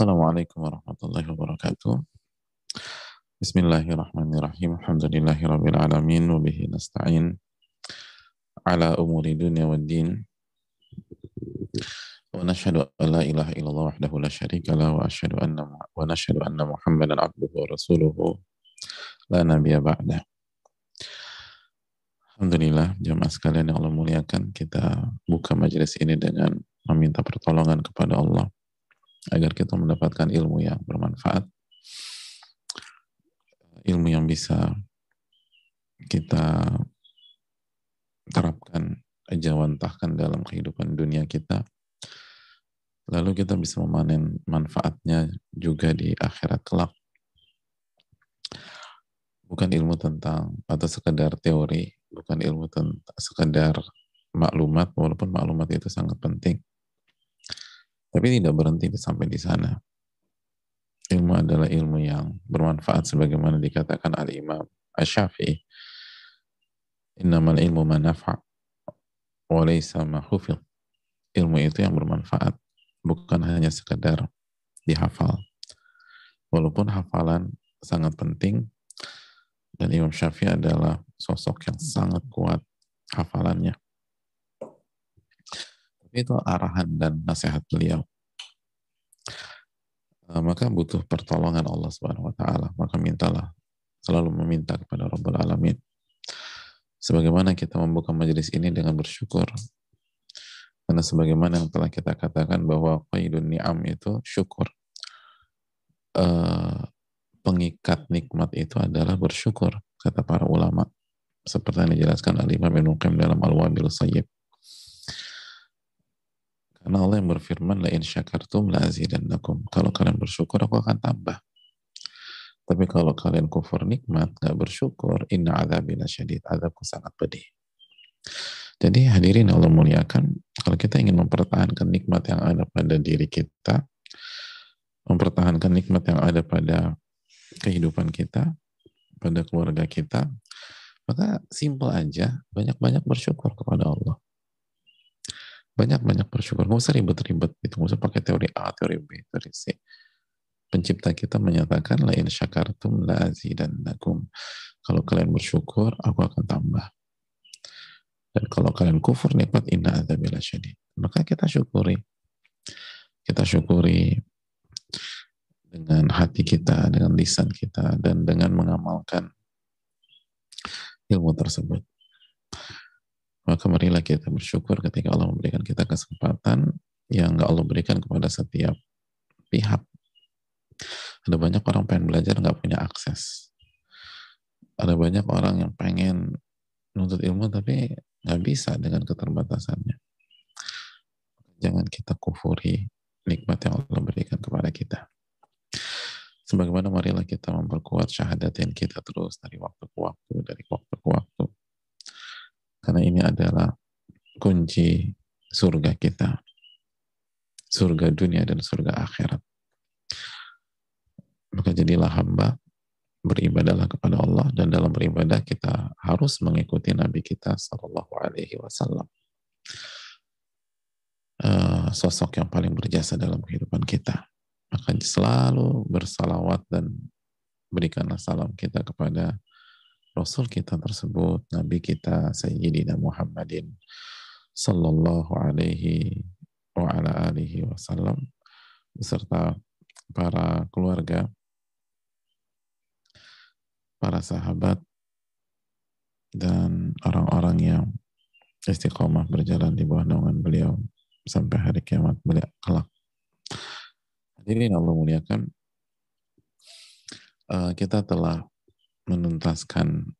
Assalamualaikum warahmatullahi wabarakatuh. Bismillahirrahmanirrahim. Alhamdulillahi rabbil alamin wa bihi nasta'in ala umuri dunya wad din. Wa nashhadu an la ilaha illallah wahdahu la syarika lah wa asyhadu anna wa nashhadu anna Muhammadan abduhu wa rasuluhu la nabiyya ba'da. Alhamdulillah, jamaah sekalian yang Allah muliakan, kita buka majelis ini dengan meminta pertolongan kepada Allah agar kita mendapatkan ilmu yang bermanfaat, ilmu yang bisa kita terapkan, jawantahkan dalam kehidupan dunia kita, lalu kita bisa memanen manfaatnya juga di akhirat kelak. Bukan ilmu tentang atau sekedar teori, bukan ilmu tentang sekedar maklumat, walaupun maklumat itu sangat penting tapi tidak berhenti sampai di sana. Ilmu adalah ilmu yang bermanfaat sebagaimana dikatakan al-Imam Asy-Syafi'i. Innamal ilmu manafa' wa laysa ma Ilmu itu yang bermanfaat, bukan hanya sekedar dihafal. Walaupun hafalan sangat penting dan Imam Syafi'i adalah sosok yang sangat kuat hafalannya itu arahan dan nasihat beliau. Uh, maka butuh pertolongan Allah Subhanahu wa taala. Maka mintalah selalu meminta kepada Rabbul Alamin. Sebagaimana kita membuka majelis ini dengan bersyukur. Karena sebagaimana yang telah kita katakan bahwa qaidun ni'am itu syukur. Uh, pengikat nikmat itu adalah bersyukur, kata para ulama. Seperti yang dijelaskan Al-Imam Ibn dalam Al-Wabil Sayyib karena Allah yang berfirman, la in syakartum la azidannakum. Kalau kalian bersyukur, aku akan tambah. Tapi kalau kalian kufur nikmat, nggak bersyukur, inna azabila syadid. Azabku sangat pedih. Jadi hadirin Allah muliakan, kalau kita ingin mempertahankan nikmat yang ada pada diri kita, mempertahankan nikmat yang ada pada kehidupan kita, pada keluarga kita, maka simple aja, banyak-banyak bersyukur kepada Allah banyak-banyak bersyukur. Nggak usah ribet-ribet itu nggak usah pakai teori A teori B teori C. Pencipta kita menyatakan lain syakartum la dan nakum kalau kalian bersyukur aku akan tambah. Dan kalau kalian kufur nikmat inna adzabila syadid. Maka kita syukuri. Kita syukuri dengan hati kita, dengan lisan kita, dan dengan mengamalkan ilmu tersebut. Maka marilah kita bersyukur ketika Allah memberikan kita kesempatan yang gak Allah berikan kepada setiap pihak. Ada banyak orang pengen belajar nggak punya akses. Ada banyak orang yang pengen nuntut ilmu tapi nggak bisa dengan keterbatasannya. Jangan kita kufuri nikmat yang Allah berikan kepada kita. Sebagaimana marilah kita memperkuat syahadatin kita terus dari waktu ke waktu, dari waktu ke waktu karena ini adalah kunci surga kita. Surga dunia dan surga akhirat. Maka jadilah hamba, beribadahlah kepada Allah dan dalam beribadah kita harus mengikuti Nabi kita Sallallahu Alaihi Wasallam. Uh, sosok yang paling berjasa dalam kehidupan kita. Maka selalu bersalawat dan berikanlah salam kita kepada Rasul kita tersebut, Nabi kita Sayyidina Muhammadin Sallallahu alaihi wa ala alihi wasallam beserta para keluarga, para sahabat, dan orang-orang yang istiqomah berjalan di bawah naungan beliau sampai hari kiamat beliau kelak. Hadirin Allah muliakan, uh, kita telah menuntaskan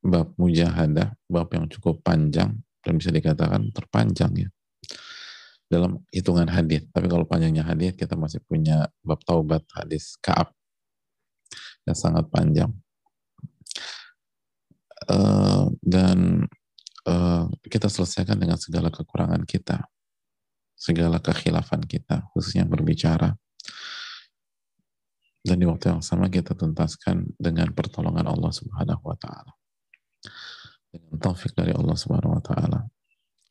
bab mujahadah, bab yang cukup panjang dan bisa dikatakan terpanjang ya dalam hitungan hadis. Tapi kalau panjangnya hadis kita masih punya bab taubat hadis Kaab yang sangat panjang. Uh, dan uh, kita selesaikan dengan segala kekurangan kita, segala kekhilafan kita, khususnya berbicara dan di waktu yang sama kita tuntaskan dengan pertolongan Allah Subhanahu wa taala. Dengan taufik dari Allah Subhanahu wa taala.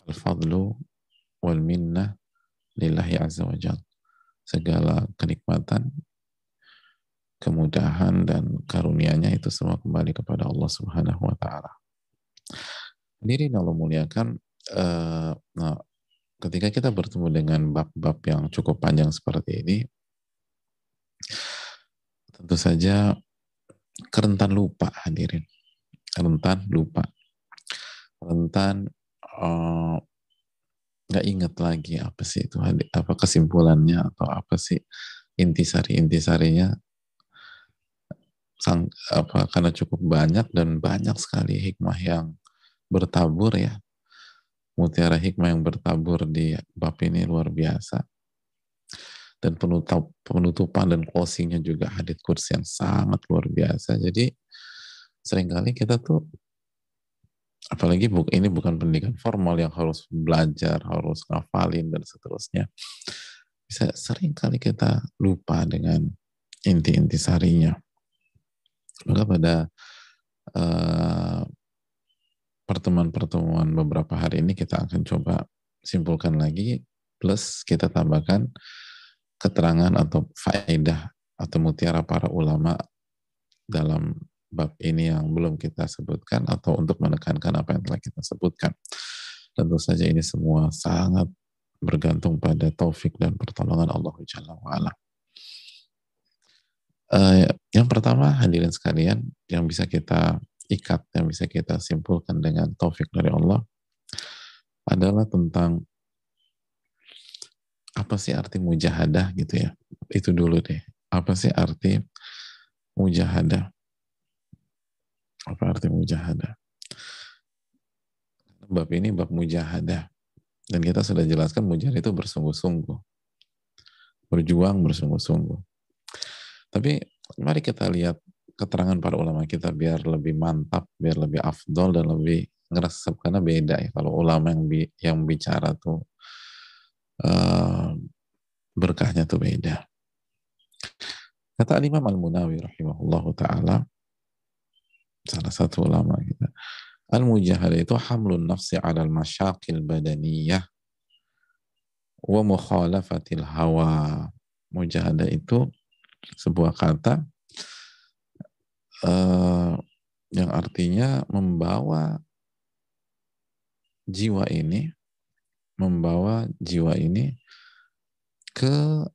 Al-fadlu wal minnah lillahi azza wa segala kenikmatan, kemudahan dan karunia-Nya itu semua kembali kepada Allah Subhanahu wa taala. Hadirin Allah muliakan uh, nah, ketika kita bertemu dengan bab-bab yang cukup panjang seperti ini tentu saja kerentan lupa hadirin. Rentan lupa. Rentan uh, nggak ingat lagi apa sih itu apa kesimpulannya atau apa sih intisari intisarinya sang apa karena cukup banyak dan banyak sekali hikmah yang bertabur ya. Mutiara hikmah yang bertabur di bab ini luar biasa dan penutup penutupan dan closingnya juga hadit kursi yang sangat luar biasa jadi sering kali kita tuh apalagi bu, ini bukan pendidikan formal yang harus belajar, harus ngafalin dan seterusnya. Bisa sering kali kita lupa dengan inti-inti sarinya. Maka pada uh, pertemuan-pertemuan beberapa hari ini kita akan coba simpulkan lagi plus kita tambahkan keterangan atau faedah atau mutiara para ulama dalam bab ini yang belum kita sebutkan atau untuk menekankan apa yang telah kita sebutkan. Tentu saja ini semua sangat bergantung pada taufik dan pertolongan Allah Jalla wa'ala. Uh, yang pertama hadirin sekalian yang bisa kita ikat, yang bisa kita simpulkan dengan taufik dari Allah adalah tentang apa sih arti mujahadah gitu ya. Itu dulu deh. Apa sih arti mujahadah? Apa arti mujahadah? Bab ini bab mujahadah. Dan kita sudah jelaskan mujahadah itu bersungguh-sungguh. Berjuang bersungguh-sungguh. Tapi mari kita lihat keterangan para ulama kita biar lebih mantap, biar lebih afdol dan lebih ngerasa karena beda ya kalau ulama yang bi yang bicara tuh uh, berkahnya tuh beda. Kata Imam Al-Munawi rahimahullahu taala salah satu ulama kita. Al-mujahadah itu hamlun nafsi ala al-masyaqil badaniyah wa mukhalafatil hawa. Mujahadah itu sebuah kata uh, yang artinya membawa jiwa ini membawa jiwa ini ke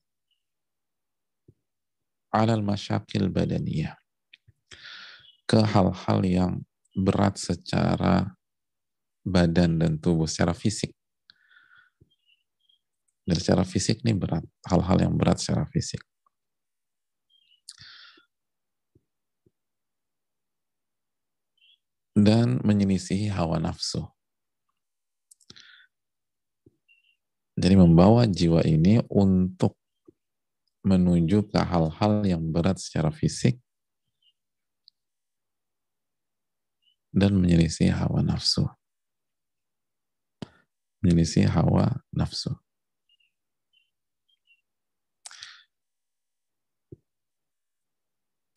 alal masyakil badaniyah ke hal-hal yang berat secara badan dan tubuh, secara fisik. Dan secara fisik ini berat, hal-hal yang berat secara fisik. Dan menyelisihi hawa nafsu. Jadi membawa jiwa ini untuk menuju ke hal-hal yang berat secara fisik dan menyelisih hawa nafsu. Menyelisih hawa nafsu.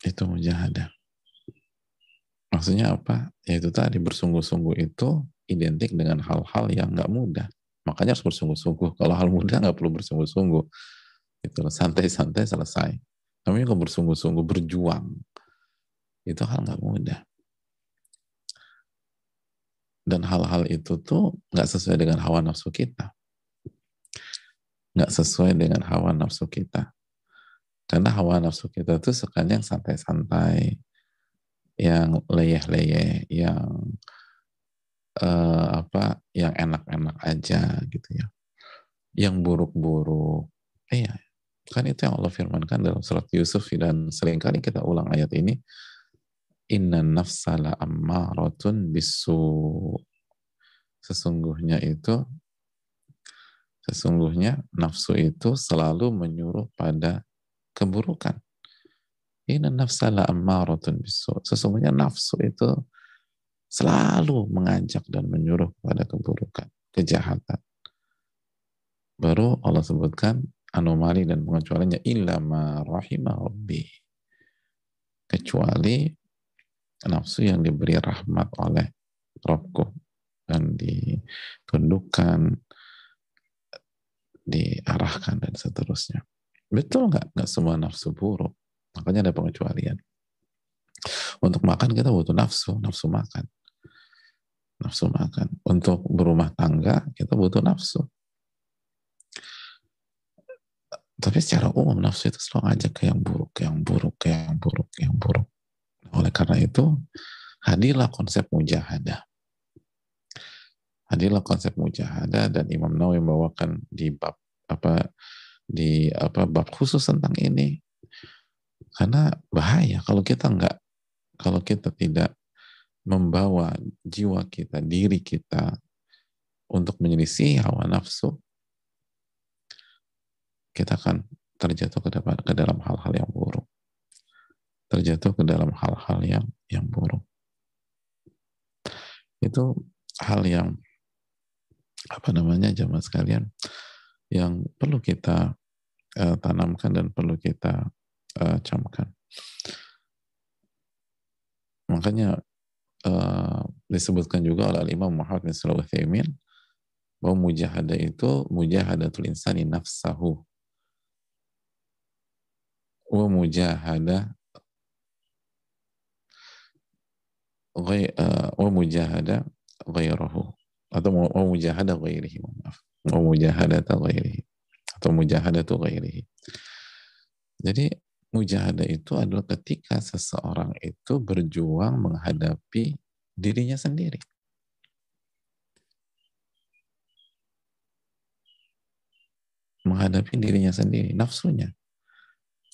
Itu mujahadah. Maksudnya apa? Yaitu tadi bersungguh-sungguh itu identik dengan hal-hal yang nggak mudah. Makanya harus bersungguh-sungguh. Kalau hal mudah nggak perlu bersungguh-sungguh. Itu santai-santai selesai. Tapi kalau bersungguh-sungguh berjuang, itu hal nggak mudah dan hal-hal itu tuh nggak sesuai dengan hawa nafsu kita nggak sesuai dengan hawa nafsu kita karena hawa nafsu kita tuh sukanya yang santai-santai yang leyeh-leyeh yang uh, apa yang enak-enak aja gitu ya yang buruk-buruk iya kan itu yang Allah firmankan dalam surat Yusuf dan sering kali kita ulang ayat ini Inna nafsala ammaratun bisu. Sesungguhnya itu, sesungguhnya nafsu itu selalu menyuruh pada keburukan. Inna nafsala ammaratun bisu. Sesungguhnya nafsu itu selalu mengajak dan menyuruh pada keburukan, kejahatan. Baru Allah sebutkan anomali dan pengecualiannya illa ma rahimah rabbi. Kecuali nafsu yang diberi rahmat oleh Robku dan ditundukkan, diarahkan dan seterusnya. Betul nggak? Nggak semua nafsu buruk. Makanya ada pengecualian. Untuk makan kita butuh nafsu, nafsu makan. Nafsu makan. Untuk berumah tangga kita butuh nafsu. Tapi secara umum nafsu itu selalu ngajak ke yang buruk, ke yang buruk, ke yang buruk, ke yang buruk. Oleh karena itu, hadirlah konsep mujahadah. Hadirlah konsep mujahadah dan Imam Nawawi membawakan di bab apa di apa bab khusus tentang ini. Karena bahaya kalau kita nggak kalau kita tidak membawa jiwa kita, diri kita untuk menyelisih hawa nafsu, kita akan terjatuh ke, depan, ke dalam hal-hal yang buruk. Terjatuh ke dalam hal-hal yang yang buruk. Itu hal yang apa namanya jamaah sekalian yang perlu kita uh, tanamkan dan perlu kita uh, camkan. Makanya uh, disebutkan juga oleh Imam Muhammad bin Salawat bahwa mujahadah itu mujahadatul insani nafsahu. Wa mujahadah uh, wa mujahadah ghairahu atau wa mujahadah ghairihi maaf. Wa mujahadah ghairihi atau mujahadatu ghairihi jadi mujahadah itu adalah ketika seseorang itu berjuang menghadapi dirinya sendiri. Menghadapi dirinya sendiri, nafsunya.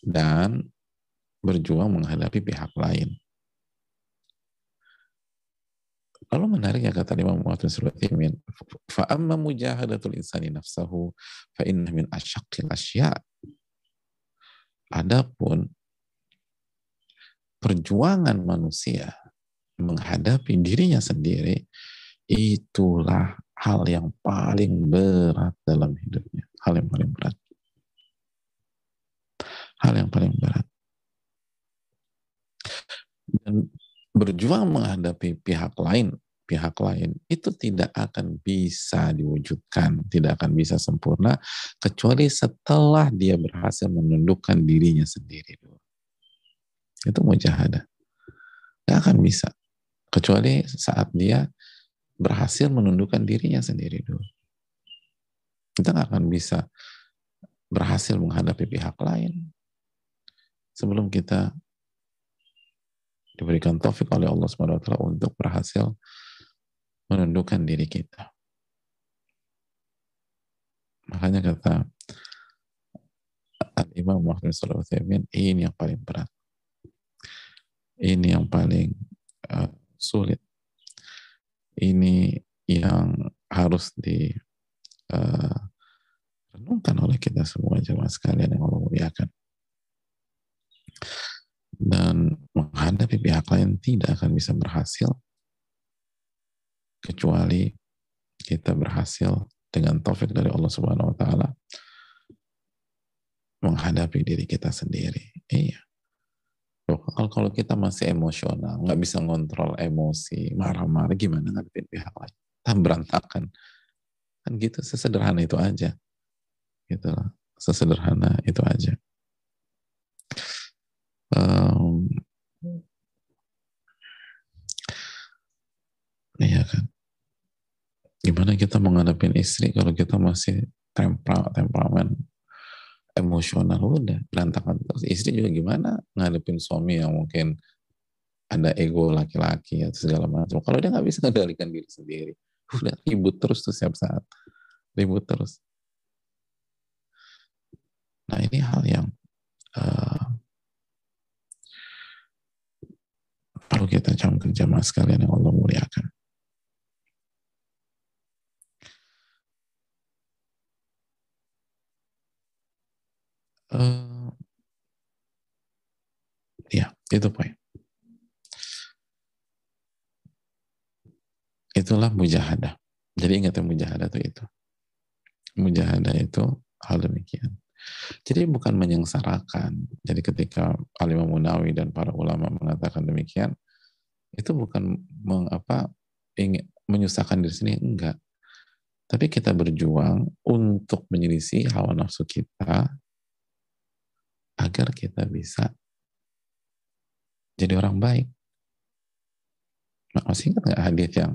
Dan berjuang menghadapi pihak lain. Lalu menarik ya kata Imam Muhammad bin Sulaiman, fa'amma mujahadatul insani nafsahu fa'inna min Adapun perjuangan manusia menghadapi dirinya sendiri itulah hal yang paling berat dalam hidupnya. Hal yang paling berat. Hal yang paling berat. Dan berjuang menghadapi pihak lain pihak lain itu tidak akan bisa diwujudkan, tidak akan bisa sempurna kecuali setelah dia berhasil menundukkan dirinya sendiri dulu. Itu mujahadah. Gak akan bisa kecuali saat dia berhasil menundukkan dirinya sendiri dulu. Kita gak akan bisa berhasil menghadapi pihak lain sebelum kita diberikan taufik oleh Allah SWT untuk berhasil menundukkan diri kita. Makanya kata Al-Imam Muhammad SAW, ini yang paling berat. Ini yang paling uh, sulit. Ini yang harus di uh, oleh kita semua jemaah sekalian yang Allah muliakan. Dan menghadapi pihak lain tidak akan bisa berhasil kecuali kita berhasil dengan taufik dari Allah Subhanahu wa taala menghadapi diri kita sendiri. Iya. Kalau kalau kita masih emosional, nggak bisa ngontrol emosi, marah-marah, gimana ngadepin pihak lain? Tam berantakan. Kan gitu, sesederhana itu aja. Gitu lah. Sesederhana itu aja. Um, iya kan. Kita menghadapi istri kalau kita masih tempera, temperamen emosional udah berantakan. Istri juga gimana ngadepin suami yang mungkin ada ego laki-laki atau segala macam. Kalau dia nggak bisa mengendalikan diri sendiri, udah ribut terus tuh setiap saat, ribut terus. Nah ini hal yang uh, perlu kita camkan jamaah sekalian yang Allah muliakan. Uh, ya, itu poin. Itulah mujahadah. Jadi ingat ya mujahadah itu itu. Mujahadah itu hal demikian. Jadi bukan menyengsarakan. Jadi ketika Alimah Munawi dan para ulama mengatakan demikian, itu bukan mengapa ingin menyusahkan diri sendiri enggak. Tapi kita berjuang untuk menyelisih hawa nafsu kita agar kita bisa jadi orang baik. Nah, masih ingat nggak hadis yang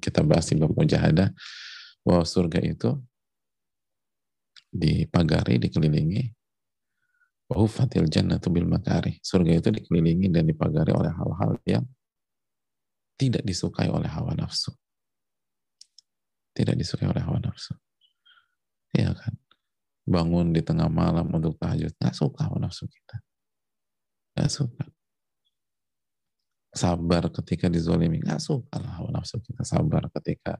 kita bahas di bab mujahadah bahwa surga itu dipagari, dikelilingi Wahufatil jannatu bil makari. Surga itu dikelilingi dan dipagari oleh hal-hal yang tidak disukai oleh hawa nafsu. Tidak disukai oleh hawa nafsu. Iya kan? Bangun di tengah malam untuk tahajud. Nggak suka nafsu kita. Nggak suka. Sabar ketika dizolimi. Nggak suka lah nafsu kita. Sabar ketika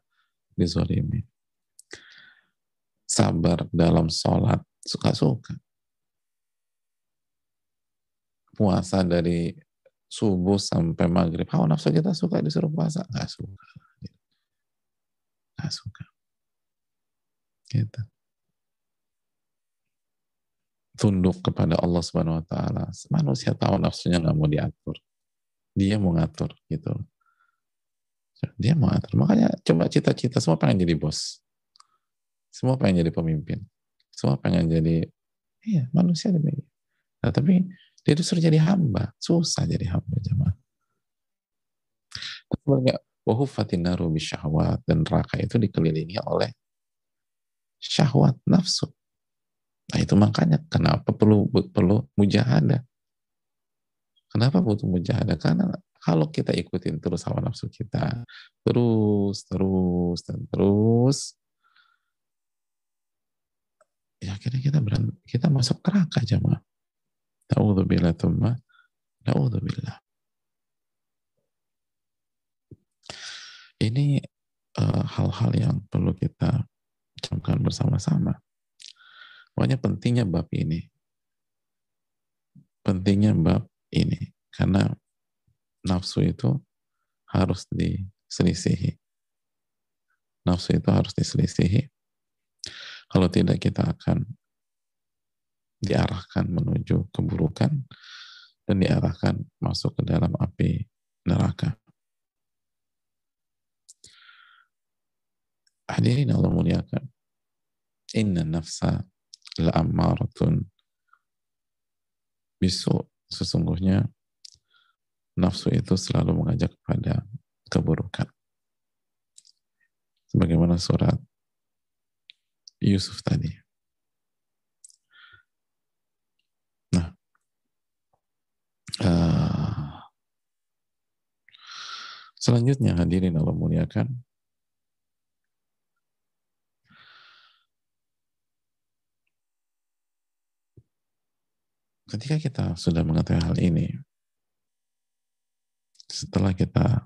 dizolimi. Sabar dalam sholat. Suka-suka puasa dari subuh sampai maghrib. Hawa nafsu kita suka disuruh puasa? Nggak suka. Nggak suka. Gitu. Tunduk kepada Allah Subhanahu Wa Taala. Manusia tahu nafsunya nggak mau diatur. Dia mau ngatur gitu. Dia mau ngatur. Makanya coba cita-cita semua pengen jadi bos. Semua pengen jadi pemimpin. Semua pengen jadi, iya manusia demikian. Nah, tapi dia disuruh jadi hamba. Susah jadi hamba jemaah. Wahufatin naru dan neraka itu dikelilingi oleh syahwat nafsu. Nah itu makanya kenapa perlu perlu mujahadah. Kenapa butuh mujahadah? Karena kalau kita ikutin terus hawa nafsu kita, terus, terus, dan terus, ya akhirnya kita berant kita masuk neraka jemaah. Na'udzubillah thumma na'udzubillah. Ini eh, hal-hal uh, yang perlu kita camkan bersama-sama. Pokoknya pentingnya bab ini. Pentingnya bab ini. Karena nafsu itu harus diselisihi. Nafsu itu harus diselisihi. Kalau tidak kita akan diarahkan menuju keburukan dan diarahkan masuk ke dalam api neraka. Hadirin Allah muliakan. Inna nafsa la'ammaratun bisu. Sesungguhnya nafsu itu selalu mengajak kepada keburukan. Sebagaimana surat Yusuf tadi. Uh, selanjutnya hadirin Allah muliakan. Ketika kita sudah mengetahui hal ini, setelah kita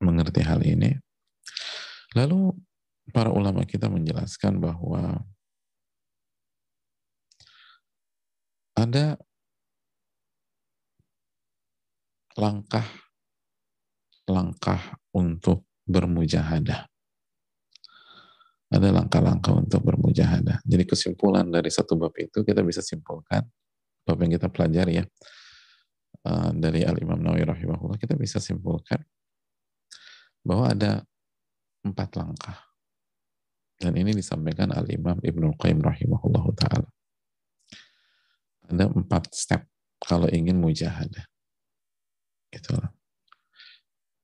mengerti hal ini, lalu para ulama kita menjelaskan bahwa ada langkah-langkah untuk bermujahadah. Ada langkah-langkah untuk bermujahadah. Jadi kesimpulan dari satu bab itu kita bisa simpulkan, bab yang kita pelajari ya, uh, dari Al-Imam Nawawi rahimahullah, kita bisa simpulkan bahwa ada empat langkah. Dan ini disampaikan Al-Imam Ibnul Qayyim rahimahullah ta'ala. Ada empat step kalau ingin mujahadah. Gitu.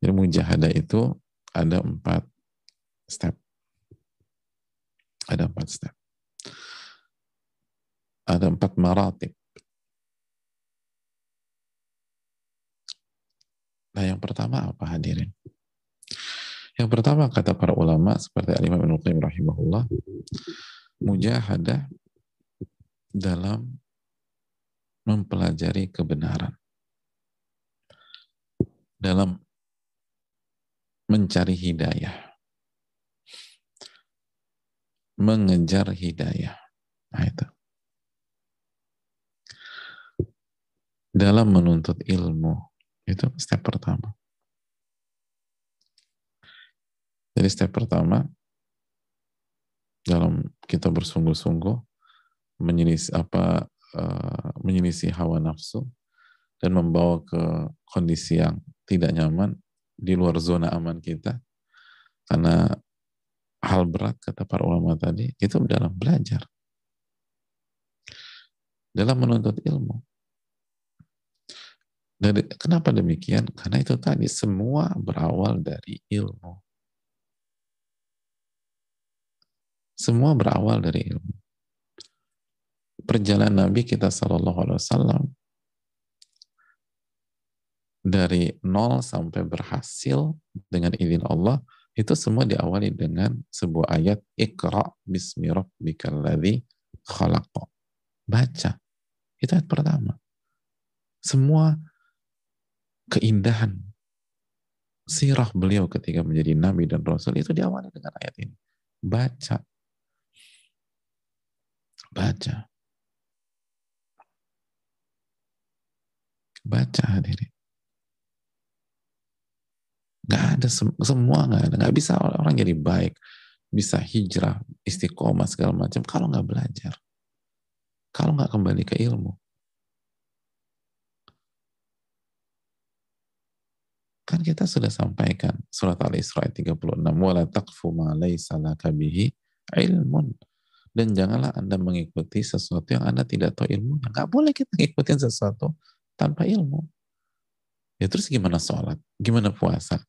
Jadi mujahadah itu ada empat step. Ada empat step. Ada empat maratib. Nah yang pertama apa hadirin? Yang pertama kata para ulama seperti Al-Imam Ibn Qayyim rahimahullah, mujahadah dalam mempelajari kebenaran dalam mencari hidayah. Mengejar hidayah. Nah itu. Dalam menuntut ilmu. Itu step pertama. Jadi step pertama dalam kita bersungguh-sungguh menyelisih apa uh, menyelisih hawa nafsu dan membawa ke kondisi yang tidak nyaman di luar zona aman kita karena hal berat kata para ulama tadi itu dalam belajar dalam menuntut ilmu. Dan kenapa demikian? Karena itu tadi semua berawal dari ilmu. Semua berawal dari ilmu. Perjalanan Nabi kita Shallallahu Alaihi Wasallam dari nol sampai berhasil dengan izin Allah itu semua diawali dengan sebuah ayat Iqra bismi rabbikal khalaq. Baca. Itu ayat pertama. Semua keindahan sirah beliau ketika menjadi nabi dan rasul itu diawali dengan ayat ini. Baca. Baca. Baca hadirin. Gak ada semua gak ada. Gak bisa orang jadi baik, bisa hijrah, istiqomah segala macam kalau nggak belajar, kalau nggak kembali ke ilmu. Kan kita sudah sampaikan surat Al-Isra 36, "Wala taqfu ma laysa laka bihi ilmun." Dan janganlah Anda mengikuti sesuatu yang Anda tidak tahu ilmunya. Nggak boleh kita ngikutin sesuatu tanpa ilmu. Ya terus gimana sholat? Gimana puasa?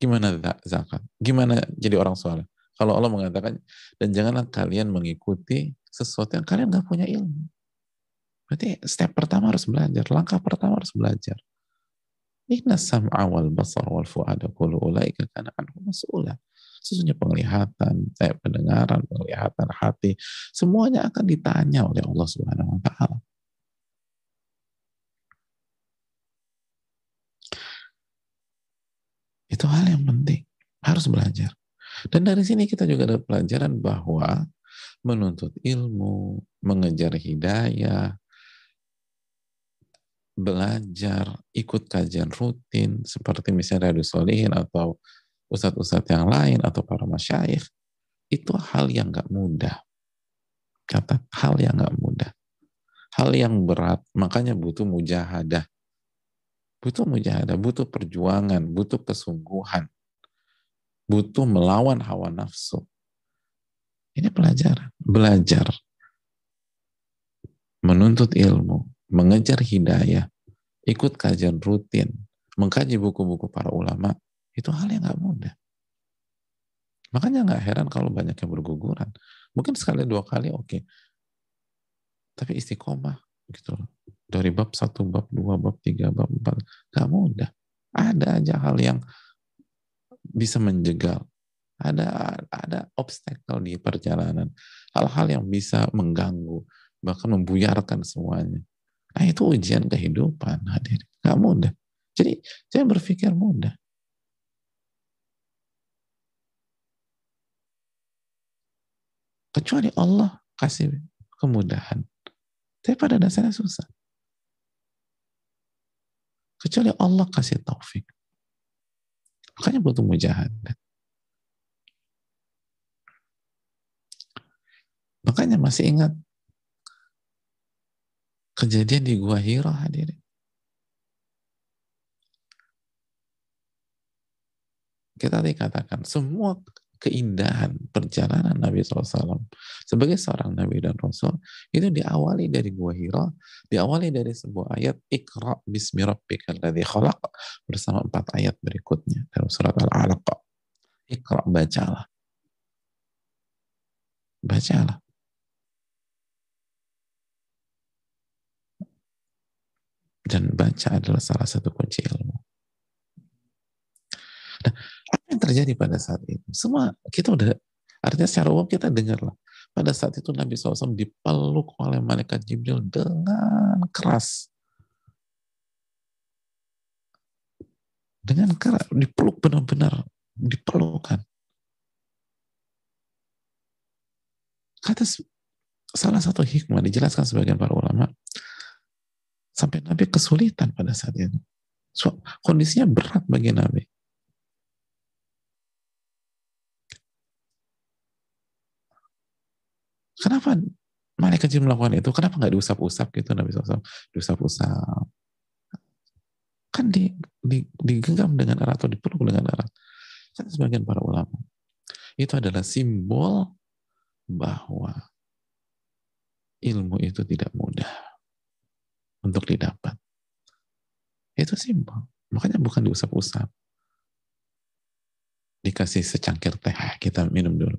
Gimana zakat? Gimana jadi orang soleh? Kalau Allah mengatakan, dan janganlah kalian mengikuti sesuatu yang kalian nggak punya ilmu. Berarti step pertama harus belajar, langkah pertama harus belajar. Inna sam'a wal basar wal fu'ada kullu ulaika kana anhu mas'ula. Sesungguhnya penglihatan, eh, pendengaran, penglihatan, hati, semuanya akan ditanya oleh Allah Subhanahu wa taala. Itu hal yang penting, harus belajar. Dan dari sini kita juga ada pelajaran bahwa menuntut ilmu, mengejar hidayah, belajar, ikut kajian rutin seperti misalnya Radu Solihin atau ustadz-ustadz yang lain atau para masyayikh itu hal yang gak mudah. Kata hal yang gak mudah. Hal yang berat, makanya butuh mujahadah. Butuh mujahadah, butuh perjuangan, butuh kesungguhan. Butuh melawan hawa nafsu. Ini pelajaran, belajar. Menuntut ilmu, mengejar hidayah, ikut kajian rutin, mengkaji buku-buku para ulama, itu hal yang nggak mudah. Makanya nggak heran kalau banyak yang berguguran. Mungkin sekali dua kali oke. Okay. Tapi istiqomah gitu. Dari bab satu, bab dua, bab tiga, bab empat. Nggak mudah. Ada aja hal yang bisa menjegal. Ada ada obstacle di perjalanan. Hal-hal yang bisa mengganggu, bahkan membuyarkan semuanya. Nah itu ujian kehidupan hadir. Gak mudah. Jadi saya berpikir mudah. Kecuali Allah kasih kemudahan. Tapi pada dasarnya susah. Kecuali Allah kasih taufik. Makanya butuh mujahadah. Makanya masih ingat Kejadian di Gua Hira hadirin. Kita tadi katakan semua keindahan perjalanan Nabi SAW sebagai seorang Nabi dan Rasul itu diawali dari Gua Hira, diawali dari sebuah ayat Iqra bismi rabbikal ladzi khalaq bersama empat ayat berikutnya dalam surat Al-Alaq. Iqra bacalah. Bacalah. Dan baca adalah salah satu kunci ilmu. Nah, apa yang terjadi pada saat itu? Semua kita udah, artinya secara umum kita dengar lah. Pada saat itu Nabi SAW dipeluk oleh malaikat Jibril dengan keras. Dengan keras, dipeluk benar-benar, dipelukan. Kata salah satu hikmah dijelaskan sebagian para ulama, Sampai Nabi kesulitan pada saat itu. So, kondisinya berat bagi Nabi. Kenapa malaikat jin melakukan itu? Kenapa nggak diusap-usap gitu Nabi SAW? Diusap-usap. Kan di, di, digenggam dengan erat atau dipeluk dengan erat. Kan sebagian para ulama. Itu adalah simbol bahwa ilmu itu tidak mudah untuk didapat. Itu simpel. Makanya bukan diusap-usap. Dikasih secangkir teh, kita minum dulu.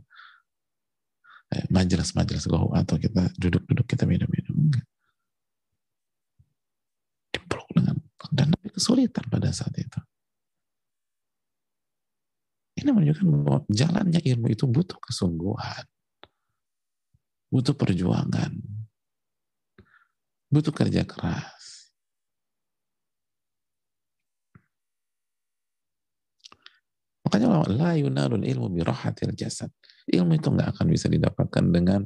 Eh, majelis-majelis gohu atau kita duduk-duduk kita minum-minum. Dipeluk dengan dan kesulitan pada saat itu. Ini menunjukkan bahwa jalannya ilmu itu butuh kesungguhan. Butuh perjuangan. Butuh kerja keras. Makanya la yunalul ilmu birohatil jasad. Ilmu itu nggak akan bisa didapatkan dengan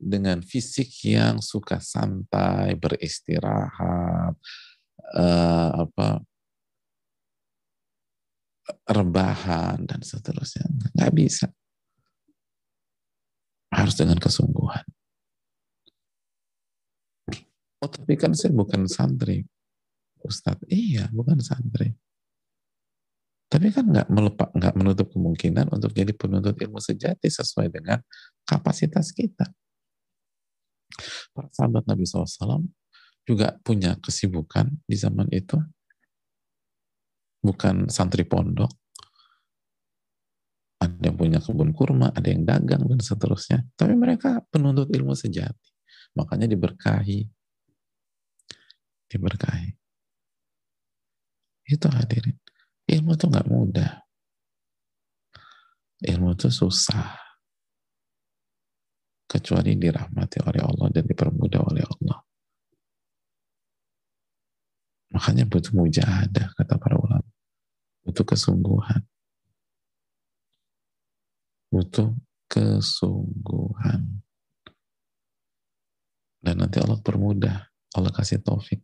dengan fisik yang suka santai, beristirahat, uh, apa rebahan dan seterusnya. Nggak bisa. Harus dengan kesungguhan. Oh, tapi kan saya bukan santri. Ustadz, iya bukan santri. Tapi kan nggak melepak, nggak menutup kemungkinan untuk jadi penuntut ilmu sejati sesuai dengan kapasitas kita. Para sahabat Nabi SAW juga punya kesibukan di zaman itu bukan santri pondok. Ada yang punya kebun kurma, ada yang dagang, dan seterusnya. Tapi mereka penuntut ilmu sejati. Makanya diberkahi. Diberkahi. Itu hadirin. Ilmu itu nggak mudah. Ilmu itu susah. Kecuali dirahmati oleh Allah dan dipermudah oleh Allah. Makanya butuh mujahadah, kata para ulama butuh kesungguhan. Butuh kesungguhan. Dan nanti Allah permudah, Allah kasih taufik.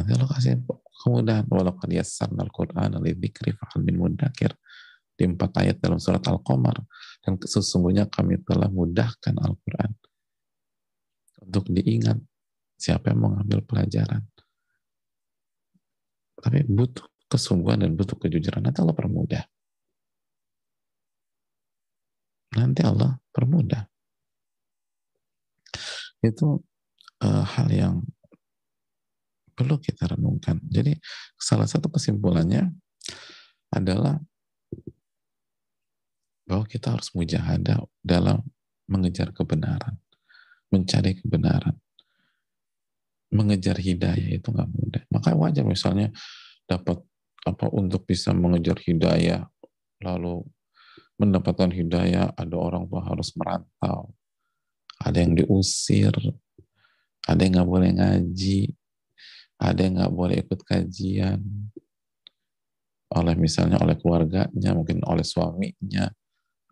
Nanti Allah kasih kemudahan. Walaupun yassarna al-Quran al-Dhikri fa'al min mudakir. Di empat ayat dalam surat Al-Qamar. Dan sesungguhnya kami telah mudahkan Al-Quran. Untuk diingat siapa yang mau ngambil pelajaran. Tapi butuh kesungguhan dan butuh kejujuran. Nanti Allah permudah. Nanti Allah permudah. Itu uh, hal yang perlu kita renungkan. Jadi salah satu kesimpulannya adalah bahwa kita harus mujahadah dalam mengejar kebenaran, mencari kebenaran mengejar hidayah itu nggak mudah. Maka wajar misalnya dapat apa untuk bisa mengejar hidayah, lalu mendapatkan hidayah, ada orang tua harus merantau, ada yang diusir, ada yang nggak boleh ngaji, ada yang nggak boleh ikut kajian, oleh misalnya oleh keluarganya, mungkin oleh suaminya,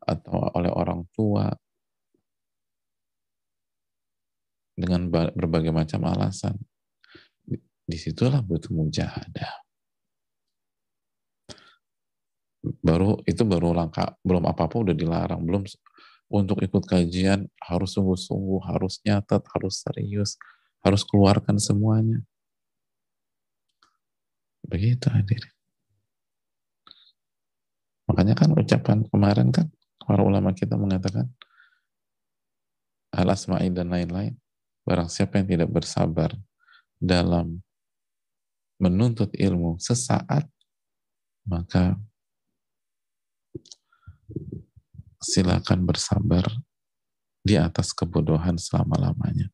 atau oleh orang tua, dengan berbagai macam alasan. Di situlah butuh mujahadah. Baru itu baru langkah, belum apa-apa udah dilarang, belum untuk ikut kajian harus sungguh-sungguh, harus nyatet, harus serius, harus keluarkan semuanya. Begitu hadir. Makanya kan ucapan kemarin kan para ulama kita mengatakan al-asma'i dan lain-lain Barang siapa yang tidak bersabar dalam menuntut ilmu sesaat, maka silakan bersabar di atas kebodohan selama-lamanya.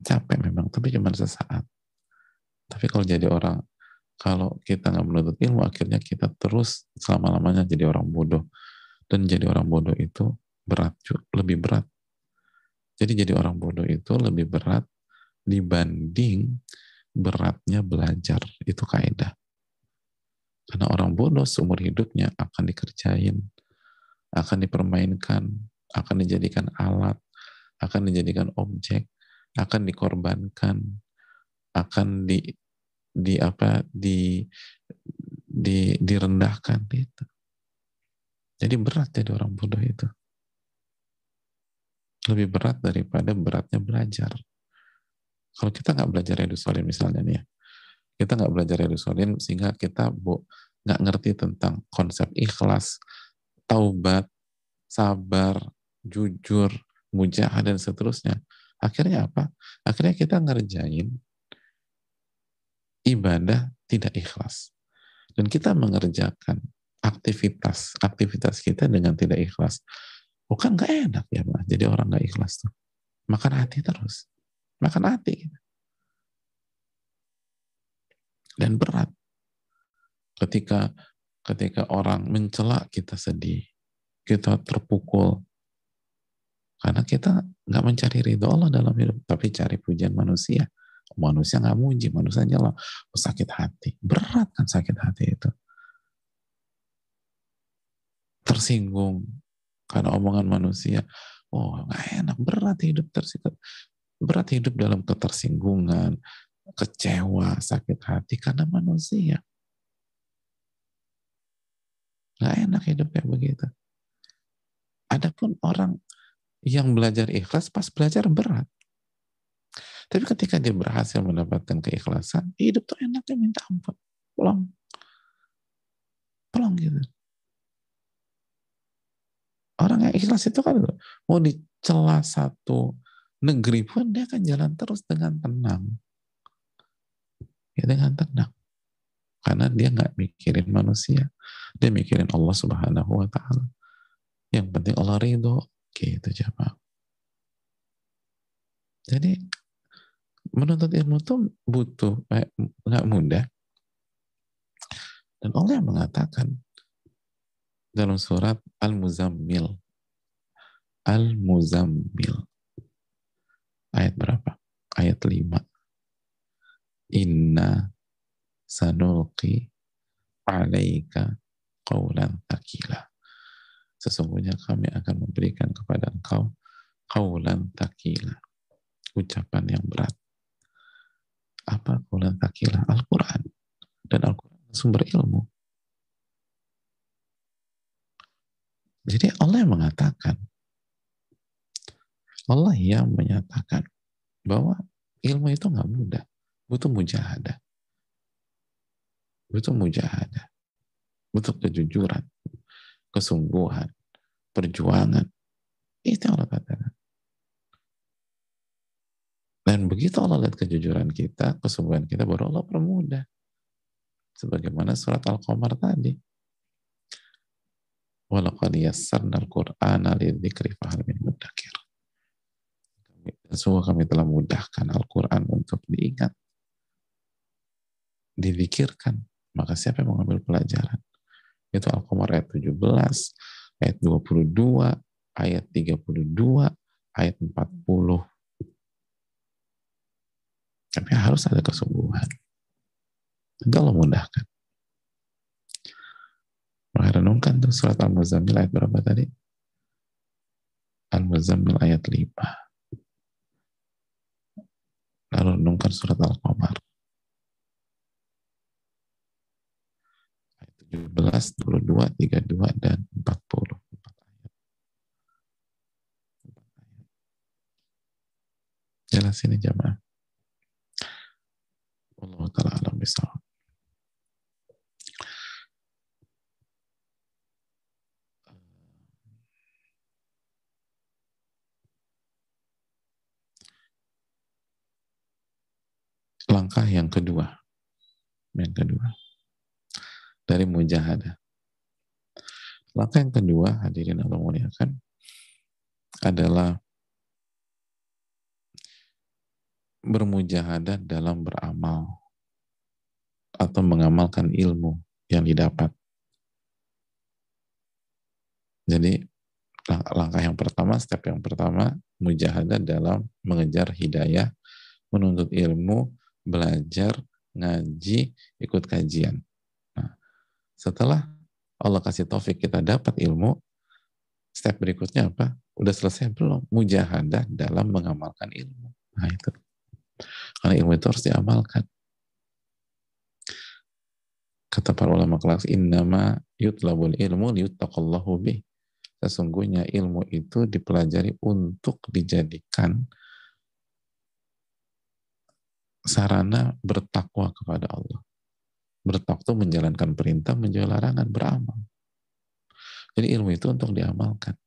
Capek memang, tapi cuma sesaat. Tapi kalau jadi orang, kalau kita nggak menuntut ilmu, akhirnya kita terus selama-lamanya jadi orang bodoh. Dan jadi orang bodoh itu berat, lebih berat jadi jadi orang bodoh itu lebih berat dibanding beratnya belajar. Itu kaidah. Karena orang bodoh seumur hidupnya akan dikerjain, akan dipermainkan, akan dijadikan alat, akan dijadikan objek, akan dikorbankan, akan di di apa di di direndahkan gitu. Jadi berat jadi orang bodoh itu lebih berat daripada beratnya belajar. Kalau kita nggak belajar edusolin misalnya nih ya, kita nggak belajar edusolin sehingga kita bu nggak ngerti tentang konsep ikhlas, taubat, sabar, jujur, mujahad dan seterusnya. Akhirnya apa? Akhirnya kita ngerjain ibadah tidak ikhlas. Dan kita mengerjakan aktivitas aktivitas kita dengan tidak ikhlas. Bukan nggak enak ya, Mbak. Jadi orang nggak ikhlas tuh. Makan hati terus. Makan hati. Dan berat. Ketika ketika orang mencela kita sedih, kita terpukul, karena kita nggak mencari ridho Allah dalam hidup, tapi cari pujian manusia. Manusia nggak muji, manusia nyela. Oh, sakit hati. Berat kan sakit hati itu. Tersinggung karena omongan manusia. Oh, nggak enak. Berat hidup tersinggung. Berat hidup dalam ketersinggungan, kecewa, sakit hati karena manusia. Nggak enak hidup kayak begitu. Adapun orang yang belajar ikhlas pas belajar berat. Tapi ketika dia berhasil mendapatkan keikhlasan, hidup tuh enaknya minta ampun. Pulang. Pulang gitu. Orang yang ikhlas itu kan mau dicela satu negeri pun dia akan jalan terus dengan tenang. Ya dengan tenang. Karena dia nggak mikirin manusia. Dia mikirin Allah subhanahu wa ta'ala. Yang penting Allah ridho. Gitu jamaah. Jadi menuntut ilmu itu butuh eh, nggak mudah. Dan Allah mengatakan dalam surat Al-Muzammil. Al-Muzammil. Ayat berapa? ayat 5 Inna sanulqi alaika qawlan takila sesungguhnya kami akan memberikan kepada engkau qawlan takila ucapan yang berat apa Quran takilah Al-Quran. Dan Al-Quran sumber ilmu. Jadi Allah yang mengatakan Allah yang menyatakan bahwa ilmu itu nggak mudah butuh mujahadah. Butuh mujahadah. Butuh kejujuran kesungguhan perjuangan. Itu yang Allah katakan dan begitu Allah lihat kejujuran kita, kesungguhan kita, baru Allah permudah. Sebagaimana surat Al-Qamar tadi. Walaqad yassarna al-Qur'ana lidzikri fahal min mudakir. Sungguh kami telah mudahkan Al-Quran untuk diingat. Didikirkan. Maka siapa yang mengambil pelajaran? Itu Al-Qamar ayat 17, ayat 22, ayat 32, ayat 40, tapi harus ada kesungguhan. Nanti Allah mudahkan. Maka renungkan tuh surat Al-Muzammil ayat berapa tadi? Al-Muzammil ayat 5. Lalu renungkan surat Al-Qamar. Ayat 17, 22, 32, dan 40. Jelas ini jamaah. Taala alam bisawab. Langkah yang kedua, yang kedua dari mujahadah. Langkah yang kedua, hadirin Allah muliakan, adalah bermujahadah dalam beramal atau mengamalkan ilmu yang didapat. Jadi langkah yang pertama, step yang pertama, mujahadah dalam mengejar hidayah, menuntut ilmu, belajar, ngaji, ikut kajian. Nah, setelah Allah kasih taufik kita dapat ilmu, step berikutnya apa? Udah selesai belum? Mujahadah dalam mengamalkan ilmu. Nah itu. Karena ilmu itu harus diamalkan. Kata para ulama kelas, innama yutlabul ilmu liyuttaqallahu bih. Sesungguhnya ilmu itu dipelajari untuk dijadikan sarana bertakwa kepada Allah. Bertakwa menjalankan perintah, menjauhi larangan, beramal. Jadi ilmu itu untuk diamalkan.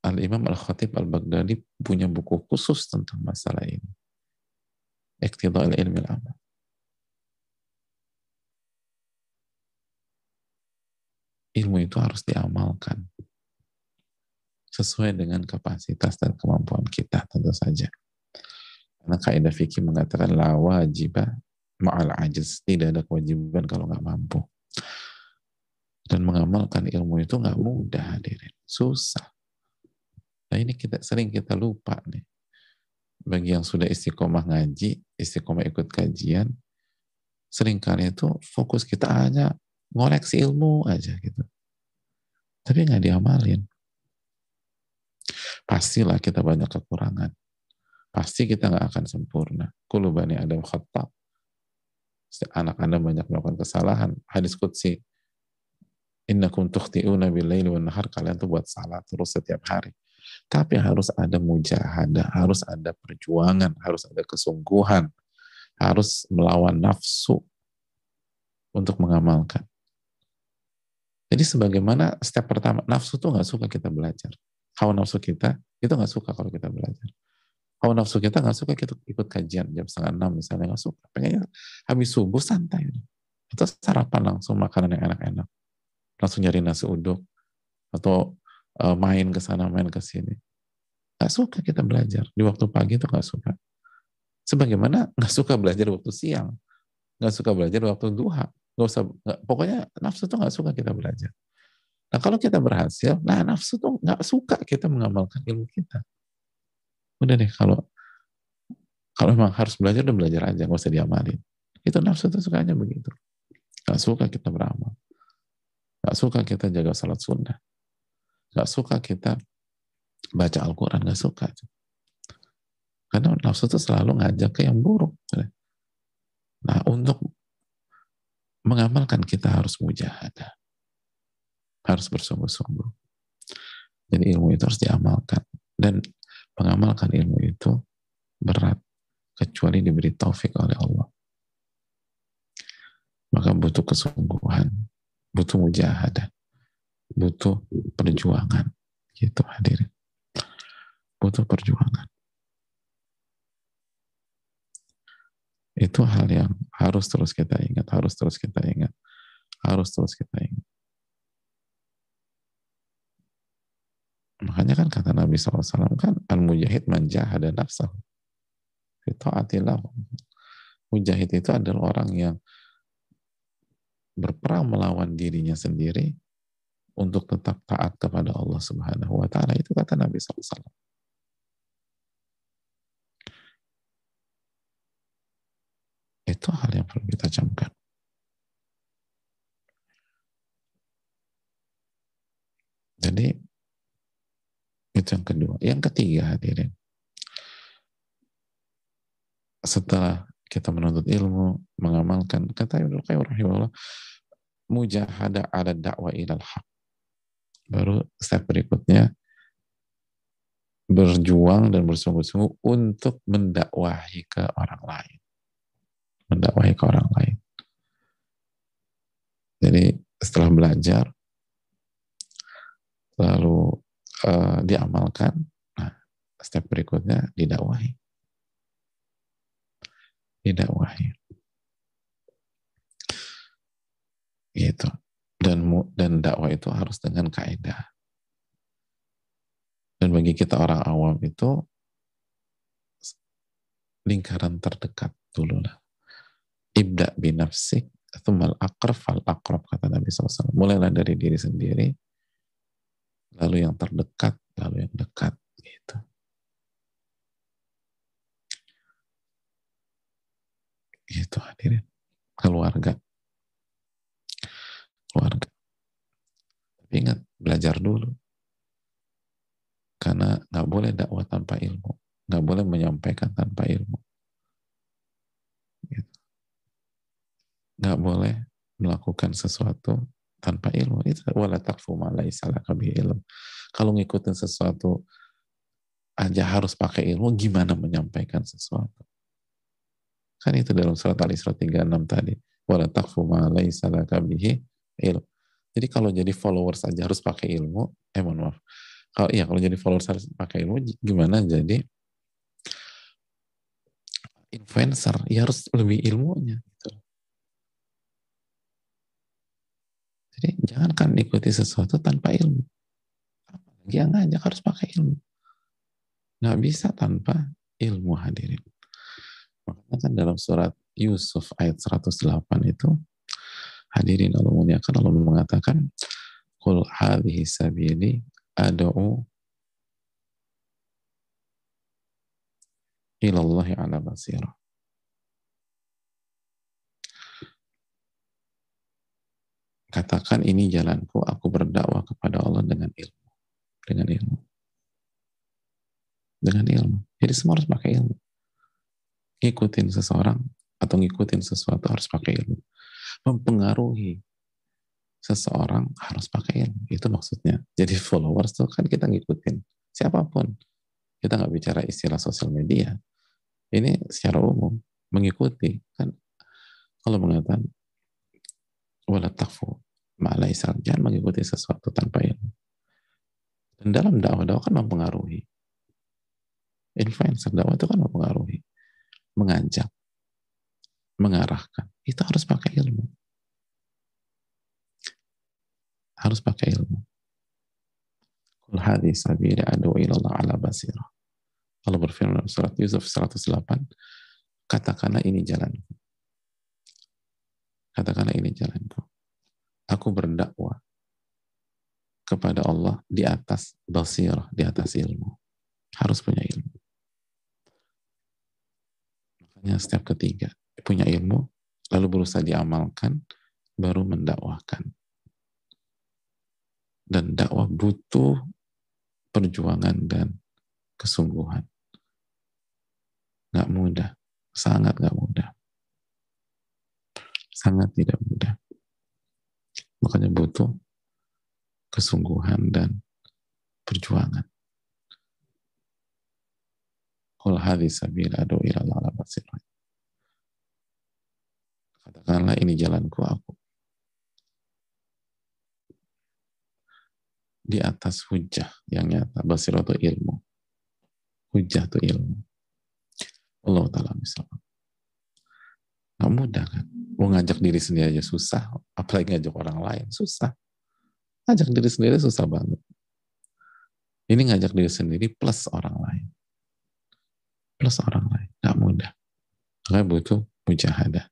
Al-Imam Al-Khatib Al-Baghdadi punya buku khusus tentang masalah ini. Iqtidha ilmi al-amal. Ilmu itu harus diamalkan sesuai dengan kapasitas dan kemampuan kita tentu saja. Karena kaidah fikih mengatakan la wajibah ma'al ajiz. Tidak ada kewajiban kalau nggak mampu. Dan mengamalkan ilmu itu nggak mudah hadirin. Susah. Nah ini kita sering kita lupa nih. Bagi yang sudah istiqomah ngaji, istiqomah ikut kajian, sering kali itu fokus kita hanya ngoleksi ilmu aja gitu. Tapi nggak diamalin. Pastilah kita banyak kekurangan. Pasti kita nggak akan sempurna. Kulubani Adam khatta. Anak Anda banyak melakukan kesalahan. Hadis Qudsi. Innakum tukhti'una bil-laili wan nahar. Kalian tuh buat salah terus setiap hari. Tapi harus ada mujahadah, harus ada perjuangan, harus ada kesungguhan, harus melawan nafsu untuk mengamalkan. Jadi sebagaimana step pertama, nafsu tuh nggak suka kita belajar. Hawa nafsu kita itu nggak suka kalau kita belajar. Hawa nafsu kita nggak suka kita ikut kajian jam setengah enam misalnya nggak suka. Pengennya habis subuh santai. Atau sarapan langsung makanan yang enak-enak. Langsung nyari nasi uduk. Atau main ke sana, main ke sini. Nggak suka kita belajar. Di waktu pagi itu nggak suka. Sebagaimana nggak suka belajar waktu siang. Nggak suka belajar waktu duha. Nggak usah, nggak, pokoknya nafsu tuh nggak suka kita belajar. Nah kalau kita berhasil, nah nafsu tuh nggak suka kita mengamalkan ilmu kita udah deh kalau kalau memang harus belajar udah belajar aja nggak usah diamalin itu nafsu itu sukanya begitu nggak suka kita beramal nggak suka kita jaga salat sunnah nggak suka kita baca Al-Quran nggak suka. Karena nafsu itu selalu ngajak ke yang buruk. Nah untuk mengamalkan kita harus mujahadah. Harus bersungguh-sungguh. Jadi ilmu itu harus diamalkan. Dan mengamalkan ilmu itu berat kecuali diberi taufik oleh Allah. Maka butuh kesungguhan, butuh mujahadah, butuh perjuangan. Gitu hadirin. Butuh perjuangan. Itu hal yang harus terus kita ingat, harus terus kita ingat, harus terus kita ingat. Makanya kan kata Nabi SAW kan al-mujahid man jahada nafsahu. Fita'atillah. Mujahid itu adalah orang yang berperang melawan dirinya sendiri untuk tetap taat kepada Allah Subhanahu wa taala itu kata Nabi SAW. Itu hal yang perlu kita camkan. Jadi itu yang kedua. Yang ketiga hadirin. Setelah kita menuntut ilmu, mengamalkan, kata Ibnu Qayyim rahimahullah, mujahada ala dakwah ilal haq. Baru step berikutnya, berjuang dan bersungguh-sungguh untuk mendakwahi ke orang lain. Mendakwahi ke orang lain. Jadi setelah belajar, lalu uh, diamalkan, nah step berikutnya didakwahi. Didakwahi. Gitu. Dan dan dakwah itu harus dengan kaidah. Dan bagi kita orang awam itu lingkaran terdekat dulu lah. Ibda binafsik, thumal akraf fal akrab kata Nabi SAW. Mulailah dari diri sendiri, lalu yang terdekat, lalu yang dekat gitu. Gitu hadirin. Keluarga. Keluarga. Tapi ingat, belajar dulu. Karena nggak boleh dakwah tanpa ilmu. Nggak boleh menyampaikan tanpa ilmu. Gitu. Nggak boleh melakukan sesuatu tanpa ilmu itu wala takfu ma ilm. Kalau ngikutin sesuatu aja harus pakai ilmu, gimana menyampaikan sesuatu? Kan itu dalam surat Al-Isra 36 tadi. Wala takfu ma laisa ilmu. Jadi kalau jadi followers aja harus pakai ilmu, eh mohon maaf. Kalau iya kalau jadi followers harus pakai ilmu, gimana jadi influencer? Ya harus lebih ilmunya. Gitu. Jadi jangankan ikuti sesuatu tanpa ilmu. Apalagi yang ngajak harus pakai ilmu. Nggak bisa tanpa ilmu hadirin. Makanya kan dalam surat Yusuf ayat 108 itu hadirin Allah muliakan Allah mengatakan Qul hadhihi sabili ad'u ilallahi ala basirah. Katakan ini jalanku, aku berdakwah kepada Allah dengan ilmu. Dengan ilmu. Dengan ilmu. Jadi semua harus pakai ilmu. Ngikutin seseorang atau ngikutin sesuatu harus pakai ilmu mempengaruhi seseorang harus pakai ilmu. Itu maksudnya. Jadi followers tuh kan kita ngikutin siapa pun. Kita nggak bicara istilah sosial media. Ini secara umum mengikuti kan kalau mengatakan wala takfu jangan mengikuti sesuatu tanpa ilmu. Dan dalam dakwah-dakwah kan mempengaruhi. Influencer dakwah itu kan mempengaruhi. Mengajak mengarahkan, itu harus pakai ilmu. Harus pakai ilmu. Kul hadhi sabili adu ilallah ala basirah. Allah berfirman dalam surat Yusuf 108, katakanlah ini jalanku. Katakanlah ini jalanku. Aku berdakwah kepada Allah di atas basirah, di atas ilmu. Harus punya ilmu. Makanya setiap ketiga, punya ilmu, lalu berusaha diamalkan, baru mendakwahkan. Dan dakwah butuh perjuangan dan kesungguhan. Gak mudah, sangat gak mudah. Sangat tidak mudah. Makanya butuh kesungguhan dan perjuangan. Qul hadhi sabil adu ila Allah Katakanlah ini jalanku aku. Di atas hujah yang nyata. Basirah itu ilmu. Hujah itu ilmu. Allah Ta'ala misalnya. Gak mudah kan. Mau ngajak diri sendiri aja susah. Apalagi ngajak orang lain. Susah. Ngajak diri sendiri susah banget. Ini ngajak diri sendiri plus orang lain. Plus orang lain. Gak mudah. Makanya butuh mujahadah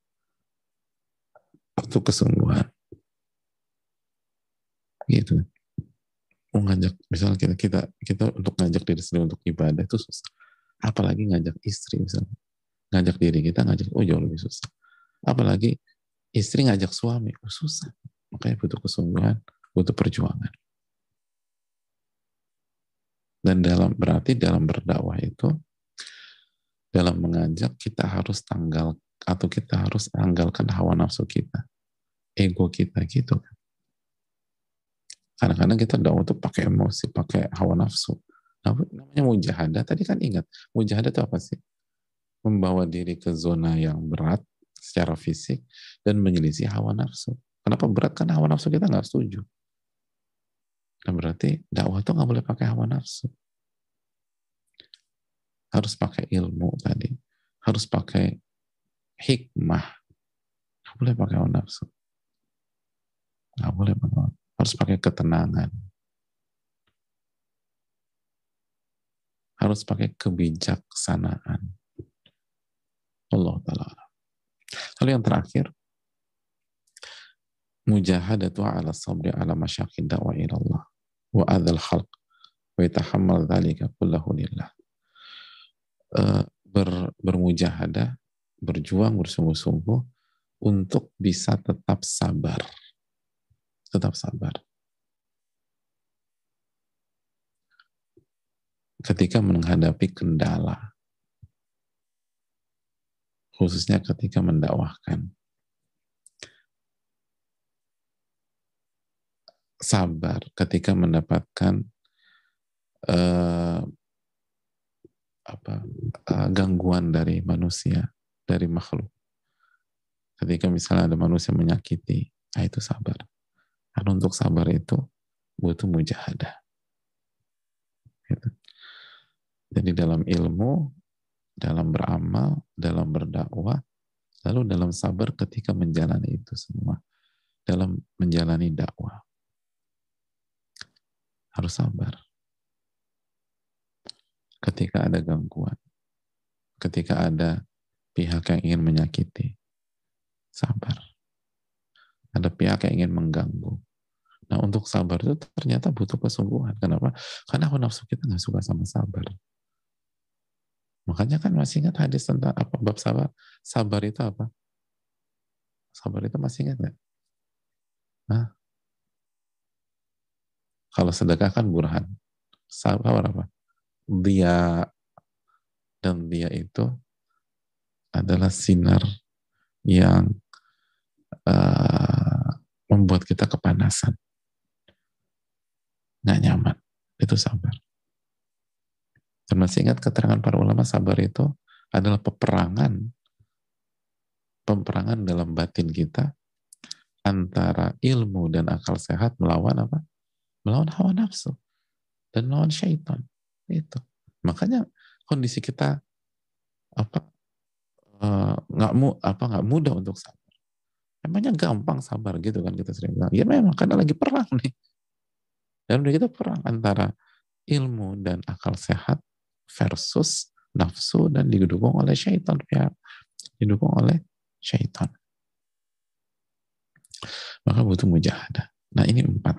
untuk kesungguhan. Gitu. Mau misalnya kita kita kita untuk ngajak diri sendiri untuk ibadah itu susah. Apalagi ngajak istri misalnya ngajak diri kita ngajak oh jauh lebih susah. Apalagi istri ngajak suami oh susah. Makanya butuh kesungguhan butuh perjuangan. Dan dalam berarti dalam berdakwah itu dalam mengajak kita harus tanggal atau kita harus tanggalkan hawa nafsu kita, ego kita gitu kan. Kadang-kadang kita dakwah tuh pakai emosi, pakai hawa nafsu. Nah, namanya mujahadah. Tadi kan ingat, mujahadah itu apa sih? Membawa diri ke zona yang berat secara fisik dan menyelisih hawa nafsu. Kenapa berat? Karena hawa nafsu kita nggak setuju. Nah berarti dakwah itu nggak boleh pakai hawa nafsu. Harus pakai ilmu tadi. Harus pakai hikmah. Nggak boleh pakai hawa nafsu. Nggak boleh pakai Harus pakai ketenangan. Harus pakai kebijaksanaan. Allah Ta'ala. Lalu yang terakhir, mujahadatu ala sabri ala masyakid da'wa ilallah wa adhal khalq wa yatahammal dhalika kullahu lillah. Uh, ber, bermujahadah berjuang bersungguh-sungguh untuk bisa tetap sabar. Tetap sabar. Ketika menghadapi kendala, khususnya ketika mendakwahkan. Sabar ketika mendapatkan uh, apa uh, gangguan dari manusia dari makhluk. Ketika misalnya ada manusia menyakiti, nah itu sabar. Karena untuk sabar itu butuh mujahadah. Gitu. Jadi dalam ilmu, dalam beramal, dalam berdakwah, lalu dalam sabar ketika menjalani itu semua. Dalam menjalani dakwah. Harus sabar. Ketika ada gangguan, ketika ada pihak yang ingin menyakiti, sabar. Ada pihak yang ingin mengganggu. Nah untuk sabar itu ternyata butuh kesungguhan. Kenapa? Karena nafsu kita nggak suka sama sabar. Makanya kan masih ingat hadis tentang apa bab sabar? Sabar itu apa? Sabar itu masih ingat nggak? Nah, kalau sedekah kan burhan. Sabar apa? Dia dan dia itu adalah sinar yang uh, membuat kita kepanasan. Nggak nyaman. Itu sabar. Dan masih ingat keterangan para ulama sabar itu adalah peperangan peperangan dalam batin kita antara ilmu dan akal sehat melawan apa? Melawan hawa nafsu dan melawan syaitan. Itu. Makanya kondisi kita apa nggak uh, mu apa nggak mudah untuk sabar. Emangnya gampang sabar gitu kan kita sering bilang. Ya memang karena lagi perang nih. Dan udah kita perang antara ilmu dan akal sehat versus nafsu dan didukung oleh syaitan ya. Didukung oleh syaitan. Maka butuh mujahadah. Nah ini empat.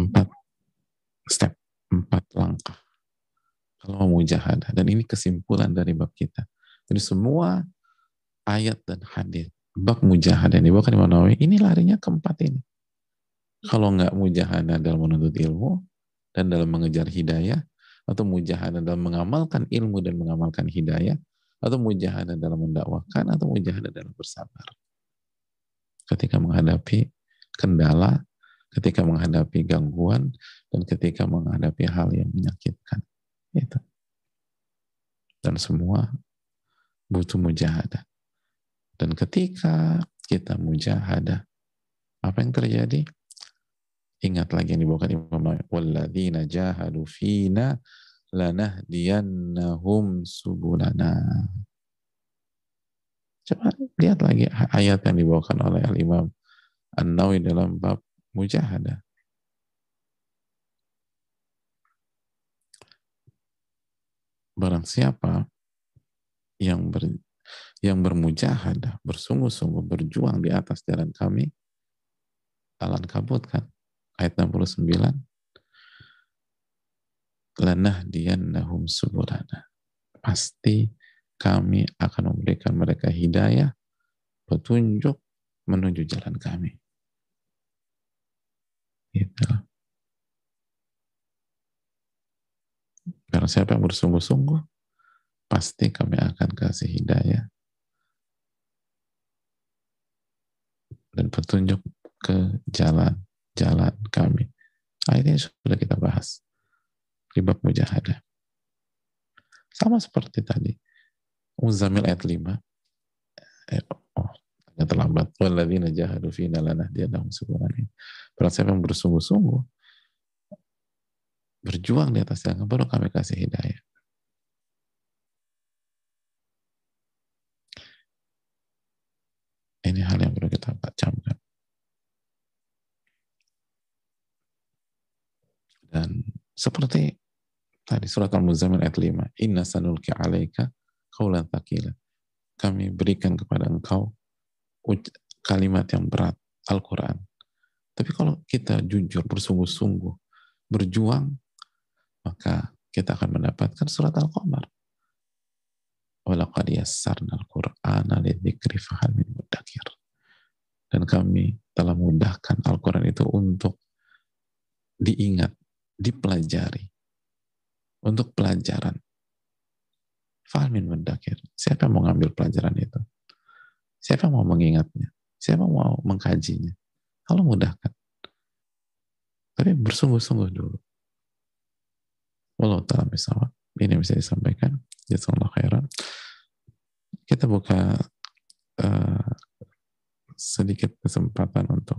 Empat step empat langkah. Kalau mau mujahadah. Dan ini kesimpulan dari bab kita jadi semua ayat dan hadis bab mujahadah yang dibawakan Imam Nawawi ini larinya keempat ini. Kalau nggak mujahadah dalam menuntut ilmu dan dalam mengejar hidayah atau mujahadah dalam mengamalkan ilmu dan mengamalkan hidayah atau mujahadah dalam mendakwakan atau mujahadah dalam bersabar. Ketika menghadapi kendala ketika menghadapi gangguan dan ketika menghadapi hal yang menyakitkan. Itu. Dan semua butuh mujahadah dan ketika kita mujahadah apa yang terjadi Ingat lagi yang dibawakan Imam Nawawi. Walladzina jahadu fina lanahdiyannahum subulana. Coba lihat lagi ayat yang dibawakan oleh Al-Imam An-Nawawi dalam bab mujahadah. Barang siapa yang ber, yang bermujahadah, bersungguh-sungguh berjuang di atas jalan kami, alan kabut kan? ayat 69 lanahdiyannahum subulana. Pasti kami akan memberikan mereka hidayah petunjuk menuju jalan kami. Gitu. Karena siapa yang bersungguh-sungguh pasti kami akan kasih hidayah dan petunjuk ke jalan jalan kami. Ini sudah kita bahas. Ribab mujahadah. Sama seperti tadi. Muzamil ayat 5. Eh, oh, agak terlambat. Walladzina jahadu fina lanahdiyannahum subulana. Berarti siapa yang bersungguh-sungguh berjuang di atas jalan baru kami kasih hidayah. Ini hal yang perlu kita camkan. Dan seperti tadi surat Al-Muzammil ayat 5, Inna sanulki alaika kaulan takila. Kami berikan kepada engkau kalimat yang berat, Al-Quran. Tapi kalau kita jujur, bersungguh-sungguh, berjuang, maka kita akan mendapatkan surat Al-Qamar. Walaqad al-Qur'ana lidzikri fahal min mudakir. Dan kami telah mudahkan Al-Quran itu untuk diingat, dipelajari untuk pelajaran. Fahmin mendakir. Siapa yang mau ngambil pelajaran itu? Siapa yang mau mengingatnya? Siapa yang mau mengkajinya? Kalau mudahkan. Tapi bersungguh-sungguh dulu. Walau ta'ala misalnya. Ini bisa disampaikan. Jazakallah khairan. Kita buka uh, sedikit kesempatan untuk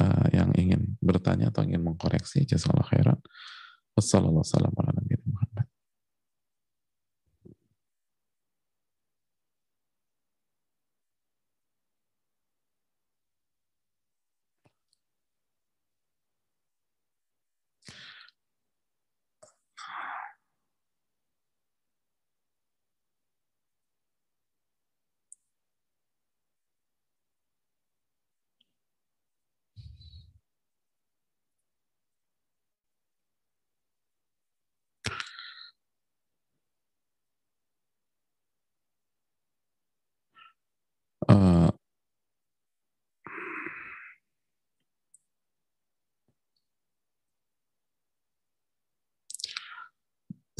uh, yang ingin bertanya atau ingin mengkoreksi, jazakallah khairan. Wassalamualaikum warahmatullahi Uh,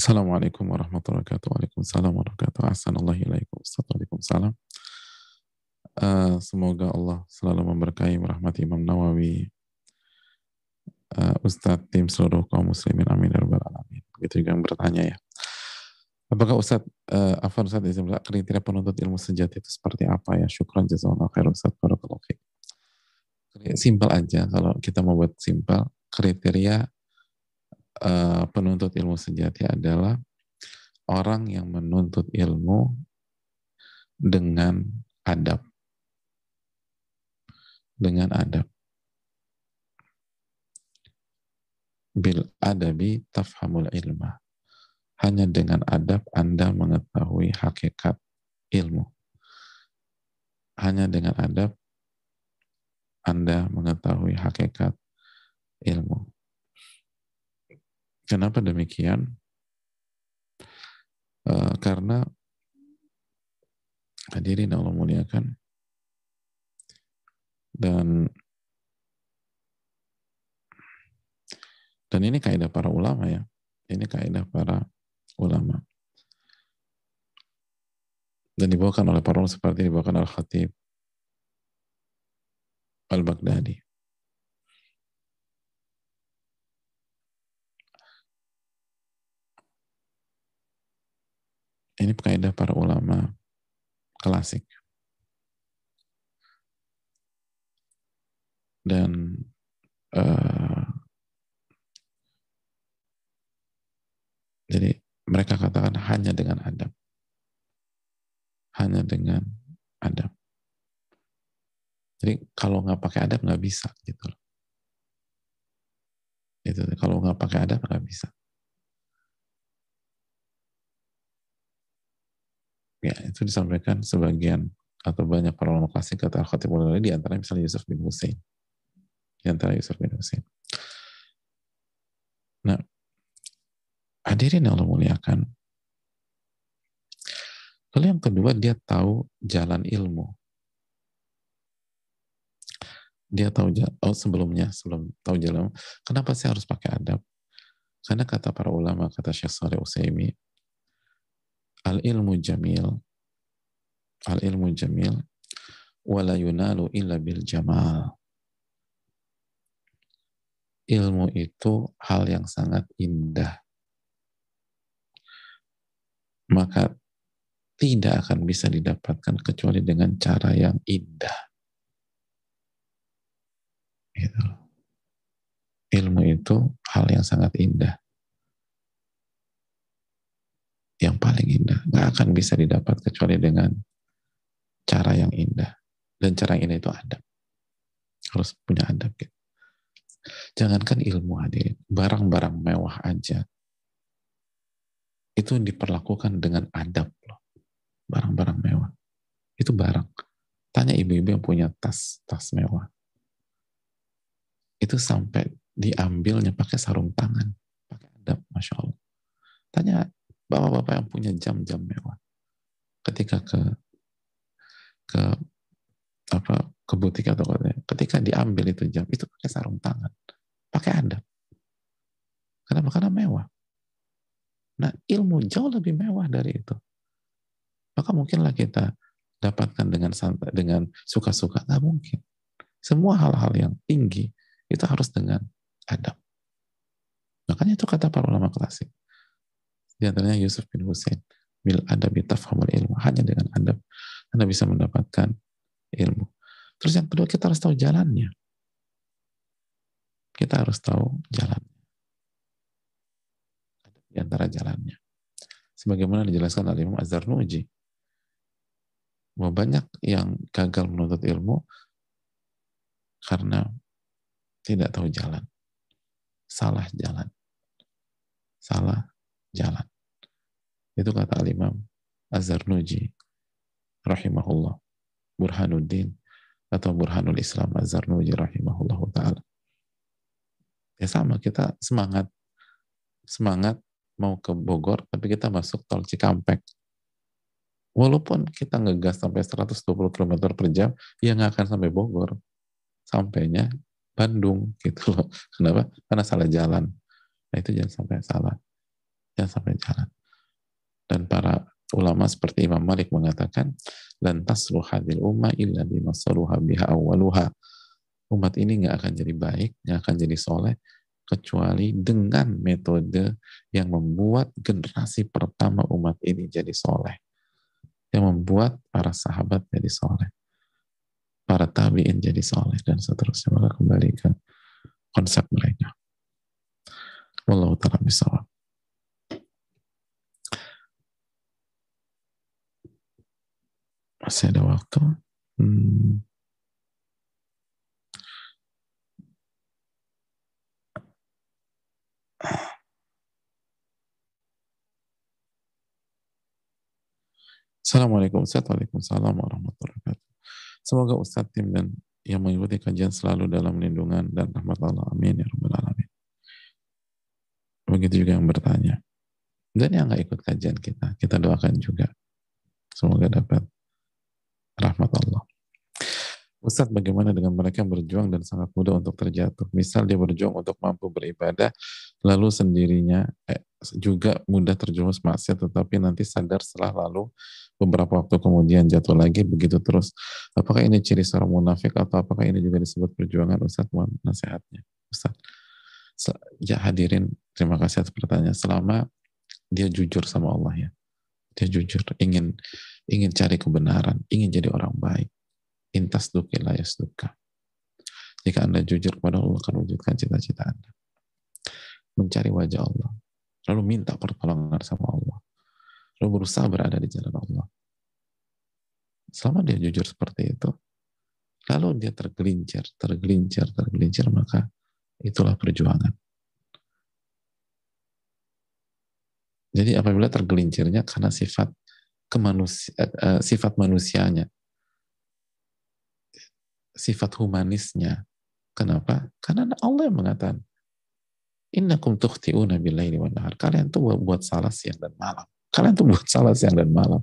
Assalamualaikum warahmatullahi wabarakatuh. Waalaikumsalam warahmatullahi wabarakatuh. Assalamualaikum Waalaikumsalam. Uh, semoga Allah selalu memberkahi merahmati Imam Nawawi, uh, Ustadz tim seluruh kaum muslimin. Amin ya rabbal alamin. Begitu juga yang bertanya ya. Apakah Ustaz, uh, Afan Ustaz Izimla, kriteria penuntut ilmu sejati itu seperti apa ya? Syukran jazakallah khair Ustaz Barakallahu Simpel aja, kalau kita mau buat simpel, kriteria uh, penuntut ilmu sejati adalah orang yang menuntut ilmu dengan adab. Dengan adab. Bil adabi tafhamul ilmah hanya dengan adab Anda mengetahui hakikat ilmu. Hanya dengan adab Anda mengetahui hakikat ilmu. Kenapa demikian? Uh, karena hadirin Allah muliakan dan dan ini kaidah para ulama ya ini kaidah para ulama. Dan dibawakan oleh para ulama seperti dibawakan Al-Khatib Al-Baghdadi. Ini kaidah para ulama klasik. Dan uh, jadi mereka katakan hanya dengan adab. Hanya dengan adab. Jadi kalau nggak pakai adab nggak bisa gitu loh. Itu kalau nggak pakai adab nggak bisa. Ya itu disampaikan sebagian atau banyak para ulama klasik kata Al-Khatib di antara misalnya Yusuf bin Husain. Di antara Yusuf bin Husain. Nah, Hadirin yang Allah muliakan. Lalu yang kedua, dia tahu jalan ilmu. Dia tahu oh sebelumnya, sebelum tahu jalan Kenapa saya harus pakai adab? Karena kata para ulama, kata Syekh Saleh Usaimi, al-ilmu jamil, al-ilmu jamil, wala yunalu illa bil jamal. Ilmu itu hal yang sangat indah maka tidak akan bisa didapatkan kecuali dengan cara yang indah. Gitu. Ilmu itu hal yang sangat indah. Yang paling indah. Nggak akan bisa didapat kecuali dengan cara yang indah. Dan cara yang indah itu adab. Harus punya adab. Gitu. Jangankan ilmu hadir, barang-barang mewah aja itu diperlakukan dengan adab loh. Barang-barang mewah. Itu barang. Tanya ibu-ibu yang punya tas, tas mewah. Itu sampai diambilnya pakai sarung tangan. Pakai adab, Masya Allah. Tanya bapak-bapak yang punya jam-jam mewah. Ketika ke ke apa ke butik atau ketika diambil itu jam itu pakai sarung tangan pakai adab kenapa karena mewah Nah, ilmu jauh lebih mewah dari itu. Maka mungkinlah kita dapatkan dengan santai, dengan suka-suka. Nggak mungkin. Semua hal-hal yang tinggi itu harus dengan adab. Makanya itu kata para ulama klasik. Di antaranya Yusuf bin Hussein. Bil adab tafhamul ilmu. Hanya dengan adab Anda bisa mendapatkan ilmu. Terus yang kedua kita harus tahu jalannya. kita harus tahu jalan. Di antara jalannya. Sebagaimana dijelaskan oleh Imam Az-Zarnuji. Bahwa banyak yang gagal menuntut ilmu karena tidak tahu jalan. Salah jalan. Salah jalan. Itu kata Al-Imam Az-Zarnuji rahimahullah. Burhanuddin atau Burhanul Islam Az-Zarnuji rahimahullah ta'ala. Ya sama, kita semangat semangat mau ke Bogor, tapi kita masuk tol Cikampek. Walaupun kita ngegas sampai 120 km per jam, ya nggak akan sampai Bogor. Sampainya Bandung gitu loh. Kenapa? Karena salah jalan. Nah itu jangan sampai salah. Jangan sampai jalan. Dan para ulama seperti Imam Malik mengatakan, lantas hadil umma illa bimasaruha biha awaluha. Umat ini nggak akan jadi baik, nggak akan jadi soleh, kecuali dengan metode yang membuat generasi pertama umat ini jadi soleh. Yang membuat para sahabat jadi soleh. Para tabi'in jadi soleh dan seterusnya. Maka kembali ke konsep mereka. Wallahu ta'ala bisawab. Masih ada waktu. Hmm. Assalamualaikum Ustaz. Waalaikumsalam warahmatullahi wabarakatuh. Semoga Ustaz tim dan yang mengikuti kajian selalu dalam lindungan dan rahmat Allah. Amin. Ya Rabbal Alamin. Begitu juga yang bertanya. Dan yang nggak ikut kajian kita, kita doakan juga. Semoga dapat rahmat Allah. Ustadz bagaimana dengan mereka yang berjuang dan sangat mudah untuk terjatuh? Misal dia berjuang untuk mampu beribadah, lalu sendirinya eh, juga mudah terjerumus maksiat, tetapi nanti sadar setelah lalu beberapa waktu kemudian jatuh lagi, begitu terus. Apakah ini ciri seorang munafik atau apakah ini juga disebut perjuangan? Ustadz, mohon nasihatnya. Ustadz, ya hadirin, terima kasih atas pertanyaan. Selama dia jujur sama Allah ya, dia jujur, ingin ingin cari kebenaran, ingin jadi orang baik intas duki layas duka. Jika Anda jujur kepada Allah akan wujudkan cita-cita Anda. Mencari wajah Allah. Lalu minta pertolongan sama Allah. Lalu berusaha berada di jalan Allah. Selama dia jujur seperti itu, lalu dia tergelincir, tergelincir, tergelincir, maka itulah perjuangan. Jadi apabila tergelincirnya karena sifat kemanusia, uh, sifat manusianya, sifat humanisnya. Kenapa? Karena Allah yang mengatakan, Innakum tukhti'una billaili wa nahar. Kalian tuh buat, salah siang dan malam. Kalian tuh buat salah siang dan malam.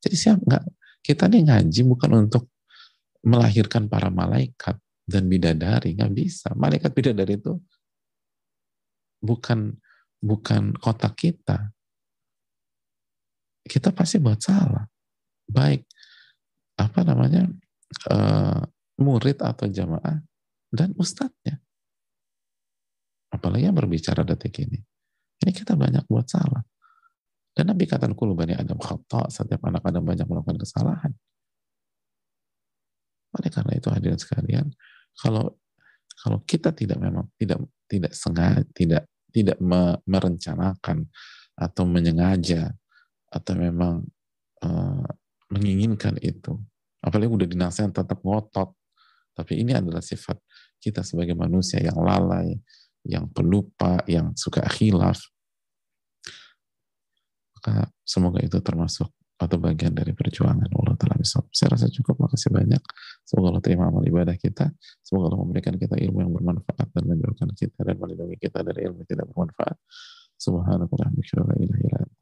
Jadi siapa nggak kita nih ngaji bukan untuk melahirkan para malaikat dan bidadari nggak bisa. Malaikat bidadari itu bukan bukan kotak kita. Kita pasti buat salah. Baik apa namanya uh, murid atau jamaah dan ustadznya. Apalagi yang berbicara detik ini. Ini kita banyak buat salah. Dan Nabi katakan kulubani Adam khata, setiap anak Adam banyak melakukan kesalahan. Oleh karena itu hadirin sekalian, kalau kalau kita tidak memang tidak tidak sengaja tidak tidak merencanakan atau menyengaja atau memang uh, menginginkan itu, apalagi udah dinasihat tetap ngotot, tapi ini adalah sifat kita sebagai manusia yang lalai, yang pelupa, yang suka khilaf. Maka semoga itu termasuk atau bagian dari perjuangan Allah Ta'ala. Saya rasa cukup, makasih banyak. Semoga Allah terima amal ibadah kita. Semoga Allah memberikan kita ilmu yang bermanfaat dan menjauhkan kita dan melindungi kita dari ilmu yang tidak bermanfaat. Subhanakallah, wa